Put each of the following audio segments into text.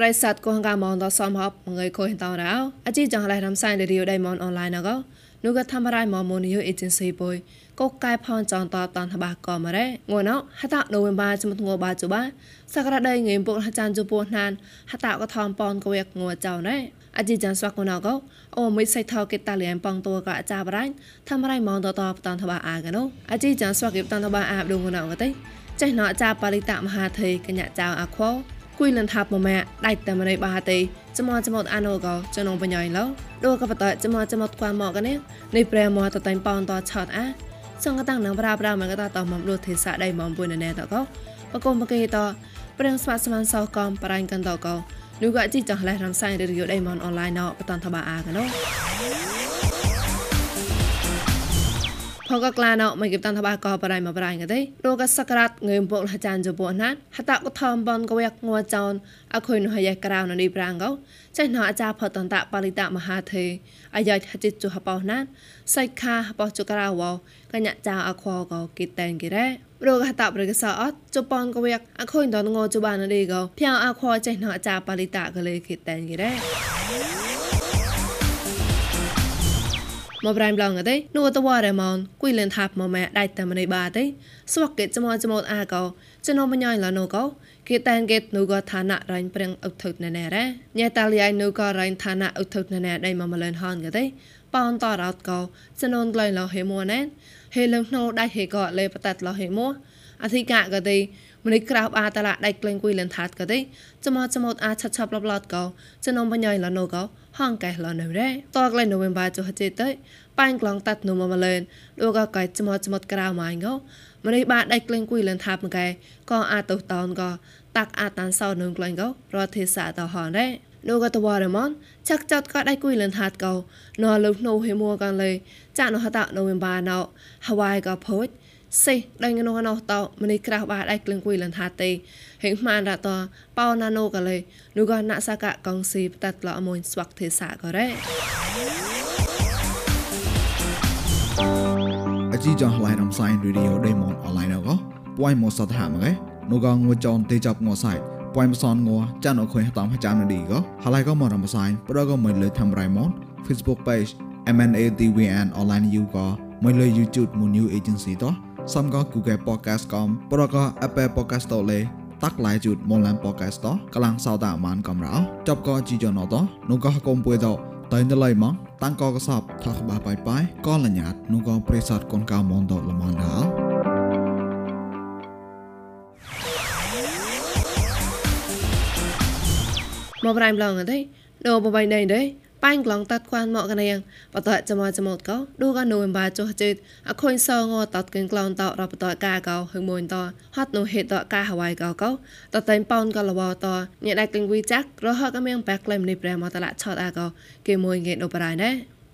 ប្រិស័តកោះកាមងតសំហបងៃខុយតោរោអជីចងឡៃរំសៃរីយដៃមនអនឡាញណកនោះក៏ធម្មរៃមមនយោអេเจนស៊ីបុយកោកែផនចងតតនតបាក៏មរ៉េងួនអហតណូវិនបាជំទងបាជបាសក្តាដៃងៃពុកហចានជពូណានហតក៏ថំប៉នកវេកងួចោណែអជីចានស្វាក់កូនកោអូមិនសៃថោគេតាលៀនប៉ងតួក៏អាចាបរ៉ាញ់ធម្មរៃមងតតតនតបាអាកណូអជីចានស្វាក់គេតនតបាអាបឌុងងួនអកតៃចេះណោអាចាបរិតមហាធេកញ្ញាចៅអាខោ គួយលនថាប់មកម៉ាដៃតែមរៃបាទេចមចមអានោក៏ចនងបញ្ញាយឡោដូក៏បតចមចមខ្វាមកកនេះនេះប្រែមកតតែប៉ោនតឆតអាសង្កតាំងនឹងប្រាប្រាមកតតមលុទេសាដៃមកពុយណែតក៏បកុំបកេតព្រៀងស្វាស្មានសោកំបរាញ់កាន់តក៏នោះក៏ជីចង់ឡែរំសាយរីយដៃមកអនឡាញណោបតនតបាអាកណោ ផកក្លាណោមកគិបតានថាបាកបរៃមកបរៃកទេរកសក្រាតងើមពុកលចានជពណាត់ហតកថំបនកវែកងួចោនអខុយនោះយក្រៅននេះប្រាំងកោចេះណអាចាផតន្តបរិតមហាទេអាយហចិត្តជហបោណាត់សៃខាបោះជក្រៅវកញ្ញាចៅអខកោគិតែងគិរ៉េរកហតប្រកសអត់ជប៉ុនកវែកអខុយតនងជបាននេះកោភៅអខចេះណអាចាបរិតកលេគិតែងគិរ៉េ មកប្រៃប្លងទេនោះតវ៉ារ៉េម៉ុនគួយលិនថាប់មកម៉ែដៃតែមនីបាទេស្វកគេចមចមអាកោចំណបញ្ញាយឡណូកោគេតែនគេនូក៏ឋានៈរ៉ៃព្រៀងអុកថុតណែណែរ៉ាញ៉ែតាលី ಐ នូក៏រ៉ៃឋានៈអុកថុតណែណែដៃមកមលិនហនក៏ទេប៉ោនតរោតកោចំណនក្លែងឡោហេមួណែហេលឹងណូដៃហេក៏លេបតាត់ឡោហេមួ អធិកៈក៏ទេម្នេះក្រៅអាតឡាដៃក្លែងគួយលិនថាតក៏ទេចមចមអាឆាត់ឆាប់ឡប់ឡតកោចំណនបញ្ញាយឡណូកោហងកែលនៅរ៉េតកលែងណូវេមបាចុះចេតៃប៉ាញ់ក្លងតាត់នុំមកលែនដូចក៏កែចមចមតក្រៅម៉ាញ់កោម្នេះបាដៃក្លែងគួយលិនថាបមកែក៏អាតុតោនក៏តាក់អាតានសោនឹងក្លែងកោរត់ទេសាតហនរ៉េនោះក៏តវរមនចាក់ចតក៏ដៃគួយលិនថាតកោណលុណូហេមួកាន់លេចាក់នោះហតណូវេមបាណោហវ៉ៃក៏ភូច សេដៃងនោះណោតោម្នេះក្រៅបាដៃក្លឹងគួយលនថាទេហេងម៉ានរតប៉ោណាណូកលេនោះក៏ណាសកកងស៊ីបតាត់ឡអមួយស្វាក់ទេសាក៏រ៉េអជីចងឡៃរំសាយរីឌីអូដេម៉ុនអនឡាញក៏ពួយមកសតហាមកឯនោះក៏ងួចនទេចាប់ងួសៃពួយមសនងួចានអខុយតាមចាំនឌីក៏ហើយក៏មករំសាយប្រក៏មិនលើធ្វើរៃម៉ុន Facebook page MNATVN online you ក៏មិនលើ YouTube មួយ new agency តោះ សំក៏ Google Podcast កំប្រក៏ Apple Podcast តលេតាក់ឡាយជូតមនឡាន podcast តកលាំងសោតាអានកំរោចប់ក៏ជីយ៉ណតនោះក៏កុំពួយតតែនៅឡៃមកតាំងក៏កសបថាក្បាបាយបាយក៏លញ្ញាតនោះក៏ប្រេសតកូនកៅមនតលមនដាមកប្រៃម្លងទេដូបបៃណៃទេ ប៉ែងក្លងតាត់ខ្វានមកកនាងបតចមចមតកោឌូកនូមបាចុះចិត្តអខុញសងតតគិនក្លងតរបតកាកោហឹងមួយតហត់នោះហេតកាហវ៉ៃកោកោតតែងប៉ោនកលវតញ៉ែដៃគិនវីចាក់រហកមៀងបែកក្លែមនេះប្រែមកតឡាឆតអាកោគេមួយគេដូប្រៃណែ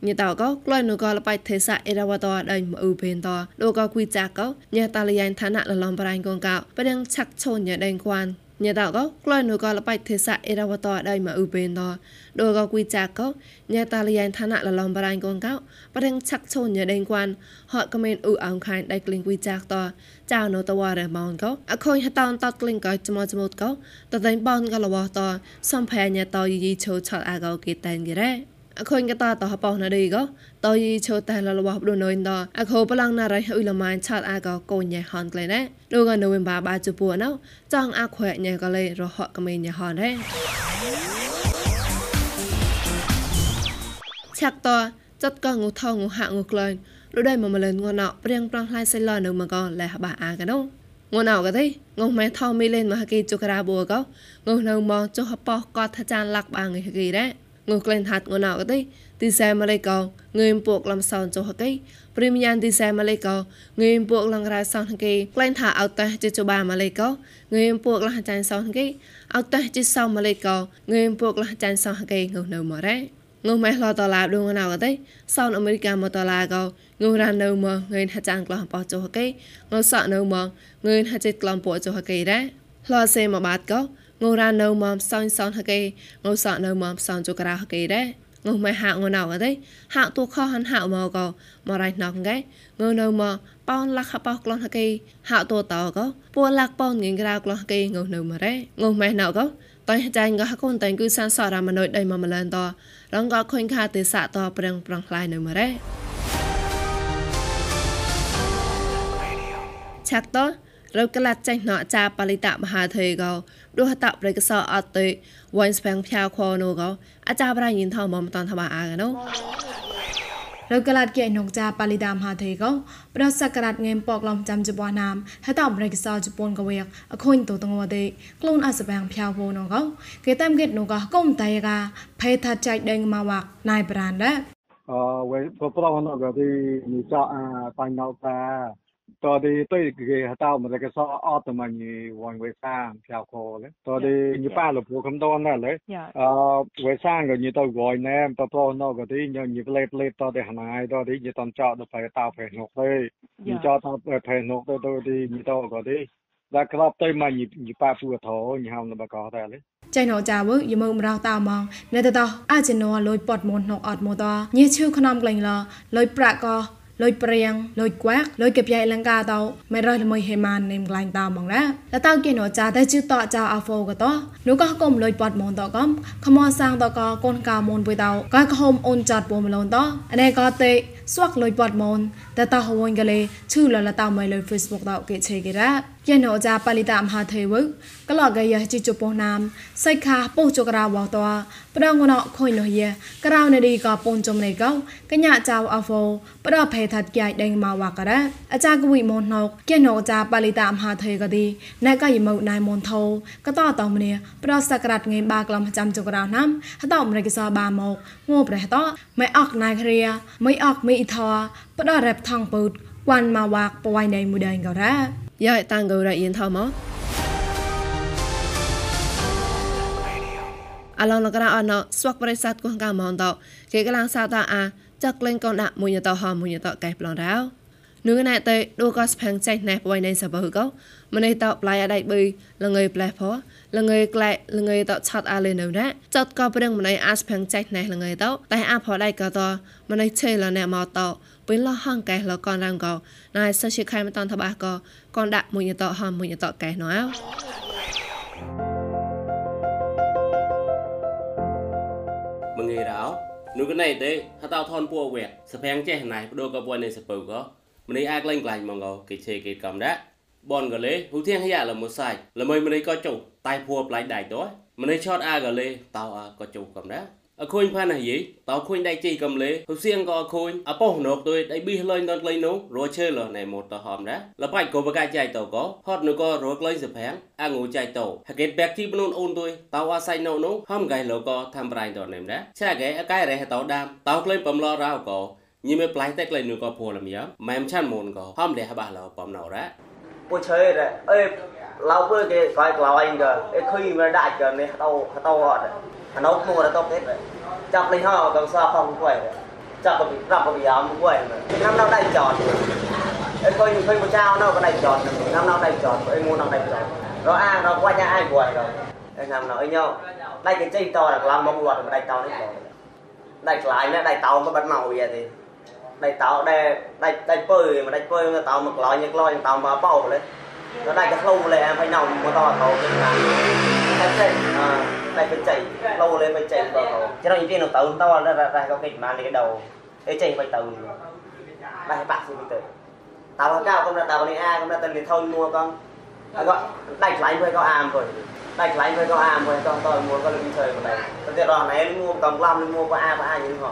ញ៉ែតកោក្លែងនោះក៏លបៃទេសាអេរវតដៃមអ៊ូបេនតដូកោគួយចាក់កោញ៉ែតាលីយ៉ៃឋានៈលលំប្រៃកងកោប្រដឹងឆាក់ឈូនញ៉ែដេងគួន ញ៉ែតកក្លែនូកលបៃទេសាអេរវតដៃមកអ៊ូបេនតដូកគួយចាកញ៉ែតាលីយ៉ៃឋានៈលឡំបរៃកងកោប្រេងឆាក់ឈូនញ៉ែដេងគួនហត់កមែនអ៊ូអងខានដៃក្លីងគួយចាកតចៅណូតវ៉ារ៉េម៉ោនកោអខូនហតនតតក្លីងកោចមចមតកោតតែបនកលវតសំផែញ៉ែតយយីឈោឆតអាកោគេតែងគេរ៉េ អខូនកតាតហបោណាឌីកតយឈើតែលលវបដូណយដអខូប្លង់ណារៃអ៊ុលម៉ានឆាតអាកកូនញ៉ែហនក្លេណែដូកណូវេមបាបាជពូណោចង់អាខ្វែញ៉ែកលេរហកកមេញ៉ែហនដែរឆាក់តចតកងូថងូហាក់ងូក្លែងលុដៃមកមលិនងួនណោព្រៀងប្រងផ្លៃសៃឡនៅមកកលេះបាអាកណោងួនអោកទេងុះម៉ែថោមីលេនមហកេជុករាបួកោងុះនៅមកចុះបោះកតថាចានលាក់បាងហកេដែរ ងូក្លែងហាត់ងូណៅកទេទីសែម៉ាឡេកោងើមពួកលំសោនចុះកេព្រីមយ៉ាងទីសែម៉ាឡេកោងើមពួកលងរ៉ាសោនគេក្លែងថាអត់តេជិចបាម៉ាឡេកោងើមពួកលះចាញ់សោនគេអត់តេជិសោម៉ាឡេកោងើមពួកលះចាញ់សោនគេងូនៅមករ៉េងូម៉ែឡតឡាដងណៅកទេសោនអមេរិកាមកតឡាកោងូរ៉ានៅមកងើនហាចាងក្លោះបោះចុះគេងូសក់នៅមកងើនហាចិត្តក្លំពួកចុះគេរ៉ាឡសេមកបាត់កោ ងូរ៉ានៅមកសោនសោនហកេងូសក់នៅមកសោនចុក្រៅហកេដែរងុំម៉ែហាក់ងណៅអីហាក់ទូខហាន់ហាក់មកក៏មករៃណងកែងើនៅមកប៉ោនលាក់បោះក្លោះហកេហាក់ទូតោក៏ពួលាក់ប៉ោនងិងក្រៅក្លោះហកេងុំនៅមករ៉េងុំម៉ែណៅក៏តៃចាញ់ក៏កូនតែងគឺសានសរមណុយដៃមកម្លានតរងក៏ខុញខាទេសៈតប្រឹងប្រងខ្លាយនៅមរ៉េឆាក់តរកលាត់ចេញណចាបលិតមហាធេកោ ដួសតប្រេកសអត់ទេវ៉ៃស្បាំងផ្យាវខនោះក៏អាចារ្យប្រៃញិនថមមិនតាន់ថាអាកណូរកលាត់គេនងចាបលិតាមហាធេកោប្រសករាត់ងេមពកឡំចាំជបណាមហតប្រេកសជប៉ុនកវៀកអខុញតតងវទេខ្លួនអសបាំងផ្យាវវណងកោគេតាមគេនោះក៏កុំតៃកាភេថាចៃដេងមកវាក់ណៃប្រានដែរអឺវេប្រប្រណក៏ទីនេះចអាបាញ់នៅតា តទីទៅគេហៅមកគេសអត់តែញវងវេសាងផ្លៅខលេតទីញប៉ាលពូខំតនដែរលេអឺវេសាងក៏ញទៅវយណែប្រប្រណក៏ទីញញផ្លេផ្លេតទីហណៃតទីញតនចោទៅប្រតោប្រេនុកទេញចោទៅប្រេនុកទៅទីញទៅក៏ទីដែលក្របទៅមកញប៉ាពូធោញហៅនៅបកតែលេចៃណោចាវើយមើមរោតៅម៉ងនៅតតអាចណោលុយពតមុនណុកអត់មកតញេឈឺខ្នំក្លែងឡលុយប្រាក់ក៏ លុយព្រៀងលុយក្វាក់លុយកប្យាយលង្កាតោមិនរយល្មួយហេម៉ាននេមក្លាញ់តោហ្មងណាតតើគេណូចាតែជឺតចៅអាហ្វូក៏តនោះក៏គុំលុយប៉តមនតកំខមសាងតក៏កូនកៅមនបុយតោក៏ខំអូនចាត់ពុំមលនតអនេក៏ទេស្វាក់លុយប៉តមនតតហវិញកលេឈឺលលតោមិនលុយ Facebook តគេឆេគេរ៉ា យ៉ាណូចាបលិតាមហាទេវកលកយជីជប៉ុណាមសៃខាពុជករាវតប្រងណខុយនោះយក្រៅនេឌីក៏ពនចំនេកោកញ្ញាចៅអហ្វោប្រភេថាត់កាយដេងមកវករ៉ាអាចាកវិមនណុកយ៉ាណូចាបលិតាមហាទេកទីណែកយមណៃមនថោកតតមនីប្រសក្រាត់ងេបាក្លំចាំចក្រៅណាំហតអមរិកសបាមកងោប្រះតមិនអកណៃគ្រាមិនអកមីអ៊ីថោផ្ដរ៉ែបថងពូតគួនមកវាក់បវៃណៃមួយដេងក៏រ៉ា យ៉ាតាំងកោរ៉ាយិនថោមកអឡងលករអណស្វកប្រិស័តគងកាមងតគេកលាំងសាតាអាចាក់លេងកនដាក់មួយតហមួយតកែប្លងរោនឹងណែតេដូក៏ស្ផាំងចៃណែបវៃណៃសបើកោម្នេះតប្លាយអដៃបីលងើផ្លែផលងើក្លែលងើតឆាត់អាលេនៅណាចតក៏ប្រឹងម្នេះអាស្ផាំងចៃណែលងើតតែអាផដៃក៏តម្នេះឆេលណែមកត ពេលលហងកែលកនរងកោណៃសជាខៃមតនតបាក៏កនដាក់មួយតហមមួយតកែណោមងេរោនោះកណៃទេហតោថនពួវែសភាំងចេះណៃបដូកពួននៃសពើក៏ម្នេះអាចលែងក្លាញ់មកគេជេគេកំដាក់បនក៏លេហ៊ូធៀងហយ៉ាលមួយសាច់ល្មើម្នេះក៏ចុះតែពួវប្លាយដៃតោះម្នេះឆតអាក៏លេតោអាក៏ចុះកំដាក់ អខូនផានហីតោខូនដៃជីកំលេហ៊ុសៀងក៏ខូនអប៉ោណកទុយដៃប៊ីលេងដនក្លែងនោះរឈើលណែម៉ូតហមណាលបាច់ក៏បកាចៃតោក៏ហត់នោះក៏រក្លែងសភាំងអងូចៃតោហកេតបែកជីបនូនអូនទុយតោអាសៃណូនោះហំកៃលក៏ធ្វើប្រៃតណែមណាឆាកែអកៃរ៉េតោដាមតោក្លែងបំឡរោក៏ញីមេប្លៃតែក្លែងនោះក៏ភូលមៀម៉ែមឆាន់មុនក៏ហំលះបះឡោបំណោរ៉ាពុឆេរអេឡៅធ្វើគេខ្លាយក្លាយក៏អេខុយមកដាក់ក៏នេះតោតោអត់ nấu mua là tốt hết rồi chắc lấy ho còn sao không quẩy rồi chắc rập còn bị quẩy rồi năm đây chọn em coi những phim của trao nó có đây chọn năm nào đây chọn em mua năm đây chọn nó a, nó qua nhà ai quẩy rồi. Em làm nói nhau. Đây cái chi to là làm mong luật mà đây to đấy đây lại nữa đây tàu mà bắt màu vậy thì. Đây tàu đây đây đây phơi mà đây phơi mà tàu mặc lòi nhật lòi tàu mà bao lên. Nó đây cái khâu lên phải nồng mà to tàu cái này em xem à. តែបច្ចេកលោលេបច្ចេកដល់ទៅចឹងនិយាយនៅទៅតរតែក៏គេបាននេះ đầu អីចេះបិទៅដែរបាក់ស៊ីទៅតើកៅកំណត់តើនេះអាកំណត់តែនេះថុញមួកងហើយក៏ដាច់ខ្លាញ់វិញក៏អាមវិញដាច់ខ្លាញ់វិញក៏អាមវិញក៏តើមួក៏លឹង chơi មកដែរទៅទៀតរស់ណែមួកំឡំមួក៏អាក៏អាយហ្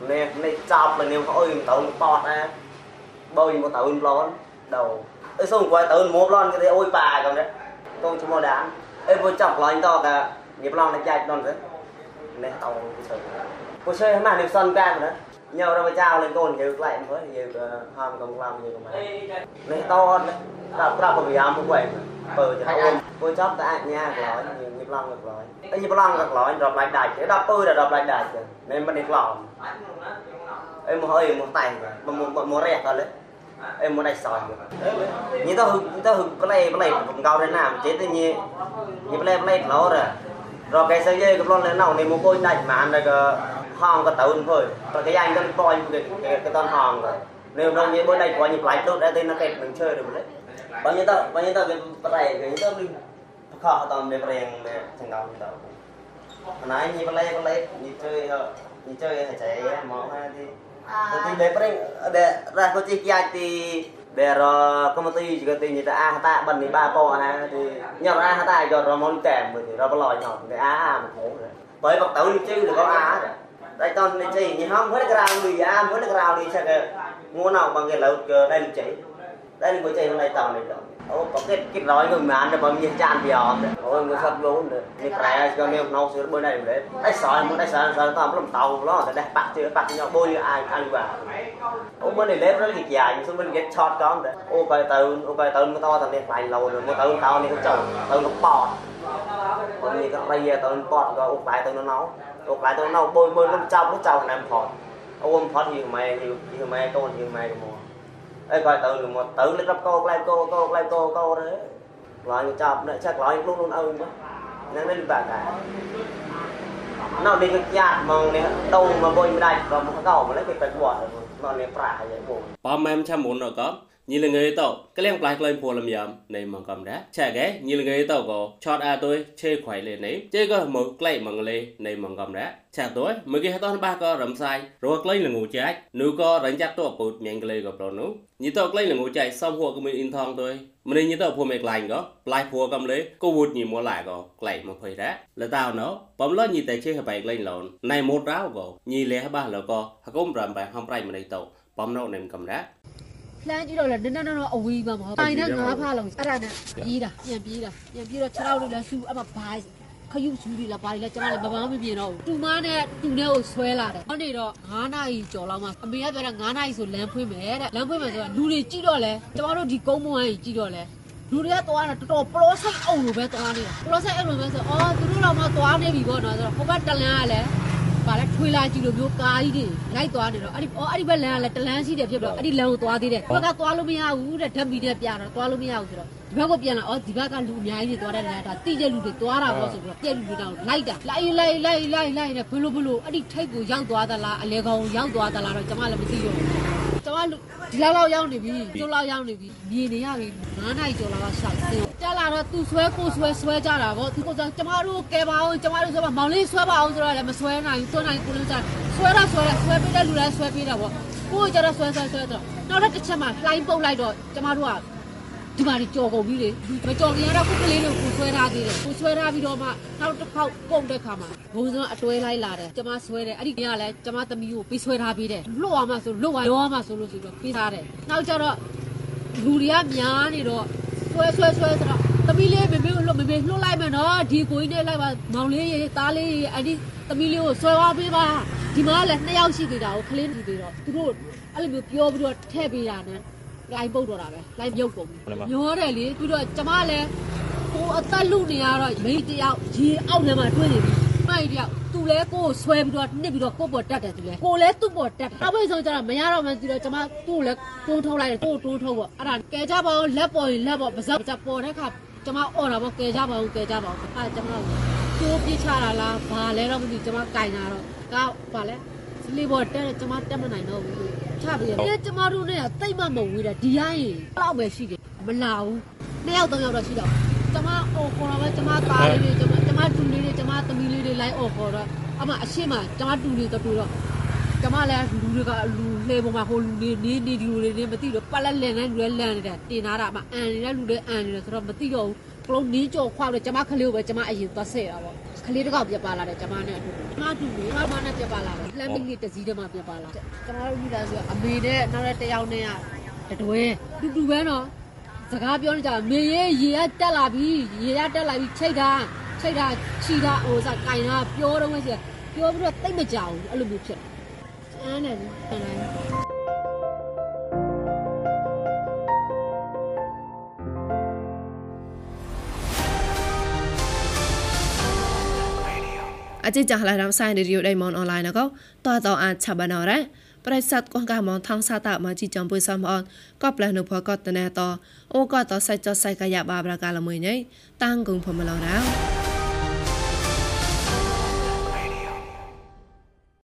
នឹងហ៎ទៅទៅរោទៅក៏ដែរតាទៅមួយមួក៏អាអាអាមកនេះគេបានហុយវិញហុយហុយដោទៅអូបាយទៅមួនេះនេះចាប់មកនាងអុយទៅបតណាបើមកទៅប្លន់ đầu អីសុំគាត់ទៅមកប្លន់គេអុយប៉ាកំនេះកូនឈ្មោះដានអីពុចាប់ខ្លាញ់តកាញីប្លន់តែចាច់ដល់ទៅនេះទៅទៅពុជើម៉ានេះសនកាមណាញ៉ៅរមចៅលេងកូនយើងខ្លាញ់មើលយើងហាមកងឡាំយើងមកនេះតអត់ប្រាប់ប្រាប់ប្រយាមមកវិញបើទៅ គួរចប់តែអញ្ញាក្លោញនេះឡងក្លោញតែយីប្លងក្លោញរាប់ឡាយដាច់ដល់ពឺដល់ឡាយដាច់មិនមិននេះក្លោញអីមកអីមកតែមកមករះដល់ em muốn đánh sỏi. Như tao hưng tao hưng cái này cái này cũng cao đến nào, chết thì như như cái này cái này lâu rồi. Rồi cái xe dây cái lon lên nào, nên mua coi đánh mà anh được hòn cái tấu thôi. Rồi cái anh con coi cái cái con hòn rồi. Nếu nó như bữa đây có những lái tốt ra thấy nó kẹt, mình chơi được đấy. ផ្លាយដូចតែនៅគេនឹងឈើទៅម្លេះបើញ៉ៃទៅបើញ៉ៃទៅគេប្រែគេទៅនឹងប្រខអត់តាមប្រែងចង្កោទៅ hồi nãy như ballet ballet như chơi như chơi hay chạy món ha thì thì để bring để ra có chi kia thì để rồi công ty juga thì người ta a ta bần thì ba po ha thì nhờ ra ta cho rồi món kèm thì rồi bao lòi nhỏ thì a a một hố rồi bởi bắt đầu đi chơi được có a rồi đây con đi chơi như không với cái rau đi a với cái rau đi sao cái mua nào bằng cái lợn đây là chạy đây là chơi hôm nay tàu này đâu ô có cái cái nói người mà ăn được bao nhiêu chan thì họ ôi người sắp luôn rồi như cái cho nên nó sửa bữa này đấy đấy sỏi muốn đấy sỏi sỏi tao làm tàu nó để bạc chưa bạc nhau bôi như ai ăn vào ô bữa này lép nó là dài nhưng bên get short con đấy ô bài từ ô bài từ nó to thằng này phải lâu rồi mua từ tao này cũng chồng từ nó bọt còn như cái bây giờ từ bọt rồi ô bài từ nó nấu ô bài từ nó nấu bôi bôi nó trong nó trong làm phọt ôm phọt nhiều mày nhiều nhiều mày con nhiều mày mua អីគាត់ទៅមកទៅលេខរាប់កោក្លែងកោកោក្លែងកោកោទេខ្លាញ់ចាប់អ្នកចាក់ខ្លាញ់ខ្លួនខ្លួនអើហ្នឹងនេះបាក់ដែរនៅនេះគេចាក់មកនេះដងមកបុញមិនដាច់ក៏មកកោមកលេគេទៅវត្តមកនេះប្រាក់ហើយបងប៉មែមឆាមុនអកញីលងើតក្លៀងផ្លាយក្លែងពួលលំយ៉ាំនៃមកកំដែរឆែកែញីលងើតក៏ឆតអាទុយឆេខ្វៃលេនេះជេក៏មកក្លែងមកលេនៃមកកំដែរឆាទុយមកគេហតនបាក៏រំសាយរកក្លែងលងូចាច់នូក៏រញចាត់តពុតញ៉ាងក្លែក៏ប្រនោះញីតក្លែងលងូចាច់សំហួក៏មានអ៊ីនថងទុយម្នេះញីតភូមិក្លែងក៏ផ្លាយពួកំលេក៏វូតញីមួឡាក៏ក្លែងមកភ័យដែរលតៅណោបំលញីតែជេហបៃក្លែងឡនណៃម៉ូតរោក៏ញីលេះបាលក៏ហកុំរំបែហំប្រៃម្នេះតបំណោនឹងកំដែរ လှမ်းကြည့်တော့လေနည်းနည်းတော့အဝေးပါမဟုတ်တိုင်းနဲ့ငါးဖားလုံးအဲ့ဒါနဲ့ပြေးတာပြန်ပြေးတာပြန်ပြေးတော့6လောက်လေးလဲစူအဲ့မှာဘာခရုစူးတွေလားဘာတွေလဲကျွန်တော်လည်းမပန်းမပြင်းတော့တူမနဲ့တူနဲ့ကိုဆွဲလာတယ်ဟောနေတော့9နာရီကျော်လောက်မှအမေကပြောတာ9နာရီဆိုလမ်းဖွင့်မယ်တဲ့လမ်းဖွင့်မယ်ဆိုတော့လူတွေကြည့်တော့လဲကျွန်တော်တို့ဒီကုန်းမွန်ကြီးကြည့်တော့လဲလူတွေကသွားတာတော်တော်ပလောဆိုင်အောင်လို့ပဲသွားနေတာပလောဆိုင်အောင်လို့ပဲဆိုအော်သူတို့တော့မှသွားနေပြီပေါ့နော်ဆိုတော့ဟိုဘက်တလန်းကလည်း ပါလဲထွေလာကြည့်လို့မျိုးကားကြီးတွေလိုက်သွားနေတော့အဲ့ဒီအော်အဲ့ဒီဘက်လမ်းကလည်းတလန်းရှိတယ်ဖြစ်တော့အဲ့ဒီလမ်းကိုသွားသေးတယ်ဘက်ကသွားလို့မရဘူးတဲ့ဓာတ်မီနဲ့ပြတော့သွားလို့မရဘူးဆိုတော့ဒီဘက်ကိုပြန်လာအော်ဒီဘက်ကလူအများကြီးတွေသွားတဲ့လမ်းဒါတိကျလူတွေသွားတာပေါ့ဆိုပြီးတော့ပြက်လူတွေတော့လိုက်တာလိုက်လိုက်လိုက်လိုက်လိုက်နဲ့ဘလို့ဘလို့အဲ့ဒီထိတ်ကိုရောက်သွားသလားအလေကောင်ရောက်သွားသလားတော့ကျွန်မလည်းမသိဘူးကျွန်မဒီလောက်လောက်ရောက်နေပြီကျိုးလောက်ရောက်နေပြီမြင်နေရပြီ9နိုင်ကျော်လောက်ကရှောက်စ င်းကြလာတော့သူဆွဲကိုဆွဲဆွဲကြတာပေါ့သူကကျမတို့ကဲပါအောင်ကျမတို့ဆွဲပါမောင်လေးဆွဲပါအောင်ဆိုတော့လည်းမဆွဲနိုင်ဘူးသွန်းနိုင်ကိုလုံးကြဆွဲတော့ဆွဲတယ်ဆွဲပေးတဲ့လူလည်းဆွဲပေးတာပေါ့ကိုကကျတော့ဆွဲဆွဲဆွဲတော့နောက်တစ်ချက်မှလှိုင်းပုတ်လိုက်တော့ကျမတို့ကဒီမှာဒီကြော်ကုန်ပြီလေမကြော်ခင်ကတော့ခုကလေးလို့ကိုဆွဲထားသေးတယ်ကိုဆွဲထားပြီးတော့မှနောက်တစ်ခေါက်ကုန်တဲ့ခါမှာဘုံစံအတွဲလိုက်လာတယ်ကျမဆွဲတယ်အဲ့ဒီကလည်းကျမသမီးကိုပြီးဆွဲထားပေးတယ်လွတ်သွားမှဆိုလွတ်သွားရောမှဆိုလို့ဆိုတော့ပြီးထားတယ်နောက်ကျတော့လူတွေကများနေတော့ ဆွဲဆွဲဆွဲဆိုတော့သမီးလေးမေမေကိုလွတ်မေမေလွတ်လိုက်မယ်နော်ဒီကိုကြီးနဲ့လိုက်ပါမောင်လေးရေသားလေးရေအဲ့ဒီသမီးလေးကိုဆွဲသွားပေးပါဒီမှာလည်းနှစ်ယောက်ရှိသေးတာကိုကလေးနေသေးတော့သူတို့အဲ့လိုမျိုးပြောပြီးတော့ထည့်ပေးတာနဲ့လိုင်းပုတ်တော့တာပဲလိုင်းပြုတ်ကုန်ပြီညောတယ်လေပြီးတော့ကျမလည်းကိုအသက်လူနေရတော့မိတယောက်ရေအောက်ထဲမှာတွေ့နေပြီ မိုက်တယောက်သူလဲကိုကိုဆွဲပြီးတော့နှစ်ပြီးတော့ကိုပေါ်တက်တယ်သူလဲကိုလဲသူ့ပေါ်တက်တယ်နောက်ပိုင်းဆုံးကျတော့မရတော့မှစီတော့ကျမသူ့လဲတိုးထုတ်လိုက်တယ်ကိုတိုးထုတ်ပေါ့အဲ့ဒါကဲကြပါအောင်လက်ပေါ်ရင်လက်ပေါ်ပါဇက်ကြပေါ်တဲ့ခါကျမអော်တာပေါ့ကဲကြပါအောင်ကဲကြပါအောင်အဲ့ကျမတိုးပြချတာလားဘာလဲတော့မသိကျမကင်တာတော့ကဘာလဲစလီဘော်တက်တယ်ကျမတက်မနိုင်တော့ဘူးချပြရတယ်ကျမတို့နဲ့တိတ်မမဝေးတယ်ဒီတိုင်းလောက်ပဲရှိတယ်မလာဘူးနှစ်ယောက်သုံးယောက်တော့ရှိတော့ကျမအော်ခေါ်တော့ပဲကျမသားလေးတွေကျမကျမ တူလေးတွေကျမသမီးလေးတွေလိုက်အော်ခေါ်တော့အမအရှိမကျမတူလေးတော့တူတော့ကျမလည်းလူတွေကလူလှေပေါ်မှာဟိုလူတွေနေနေဒီလူတွေနေမသိတော့ပတ်လက်လန်နဲ့လူတွေလန်နေတာတင်လာတာအမအန်နေတဲ့လူတွေအန်နေတယ်ဆိုတော့မသိတော့ဘူးကလုံးနင်းကြော်ခွာလို့ကျမခလေးကိုပဲကျမအရင်သွားဆက်တာပေါ့ခလေးတစ်ခေါက်ပြပါလာတယ်ကျမနဲ့အတူကျမတူလေးကျမနဲ့ပြပါလာတယ်လမ်းမင်းကြီးတစည်းတည်းမှပြပါလာတယ်ကျမတို့မိသားစုအမေနဲ့နောက်တဲ့တယောက်နဲ့ကတတွဲတူတူပဲနော်စကားပြောနေကြမေရေရေကတက်လာပြီရေကတက်လာပြီချိတ်တာ ချိတ်တာချီတာဟိုစားကင်တာပြောတော့မှရှိပြောပြီးတော့တိတ်မကြောက်ဘူးအဲ့လိုမျိုးဖြစ်တယ်အဲ့နဲ့အဲ့နဲ့ អចិចាស់ឡារំសាយរីយដៃមនអនឡាញកោតតអាឆាបណរ៉ាប្រិស័តកងកាមនថងសាតមកជីចំពុយសំអនក៏ផ្លែនុផកតណែតអូក៏តសៃចសៃកាយបាប្រកាលមួយញ៉ៃតាំងគងភមឡរ៉ា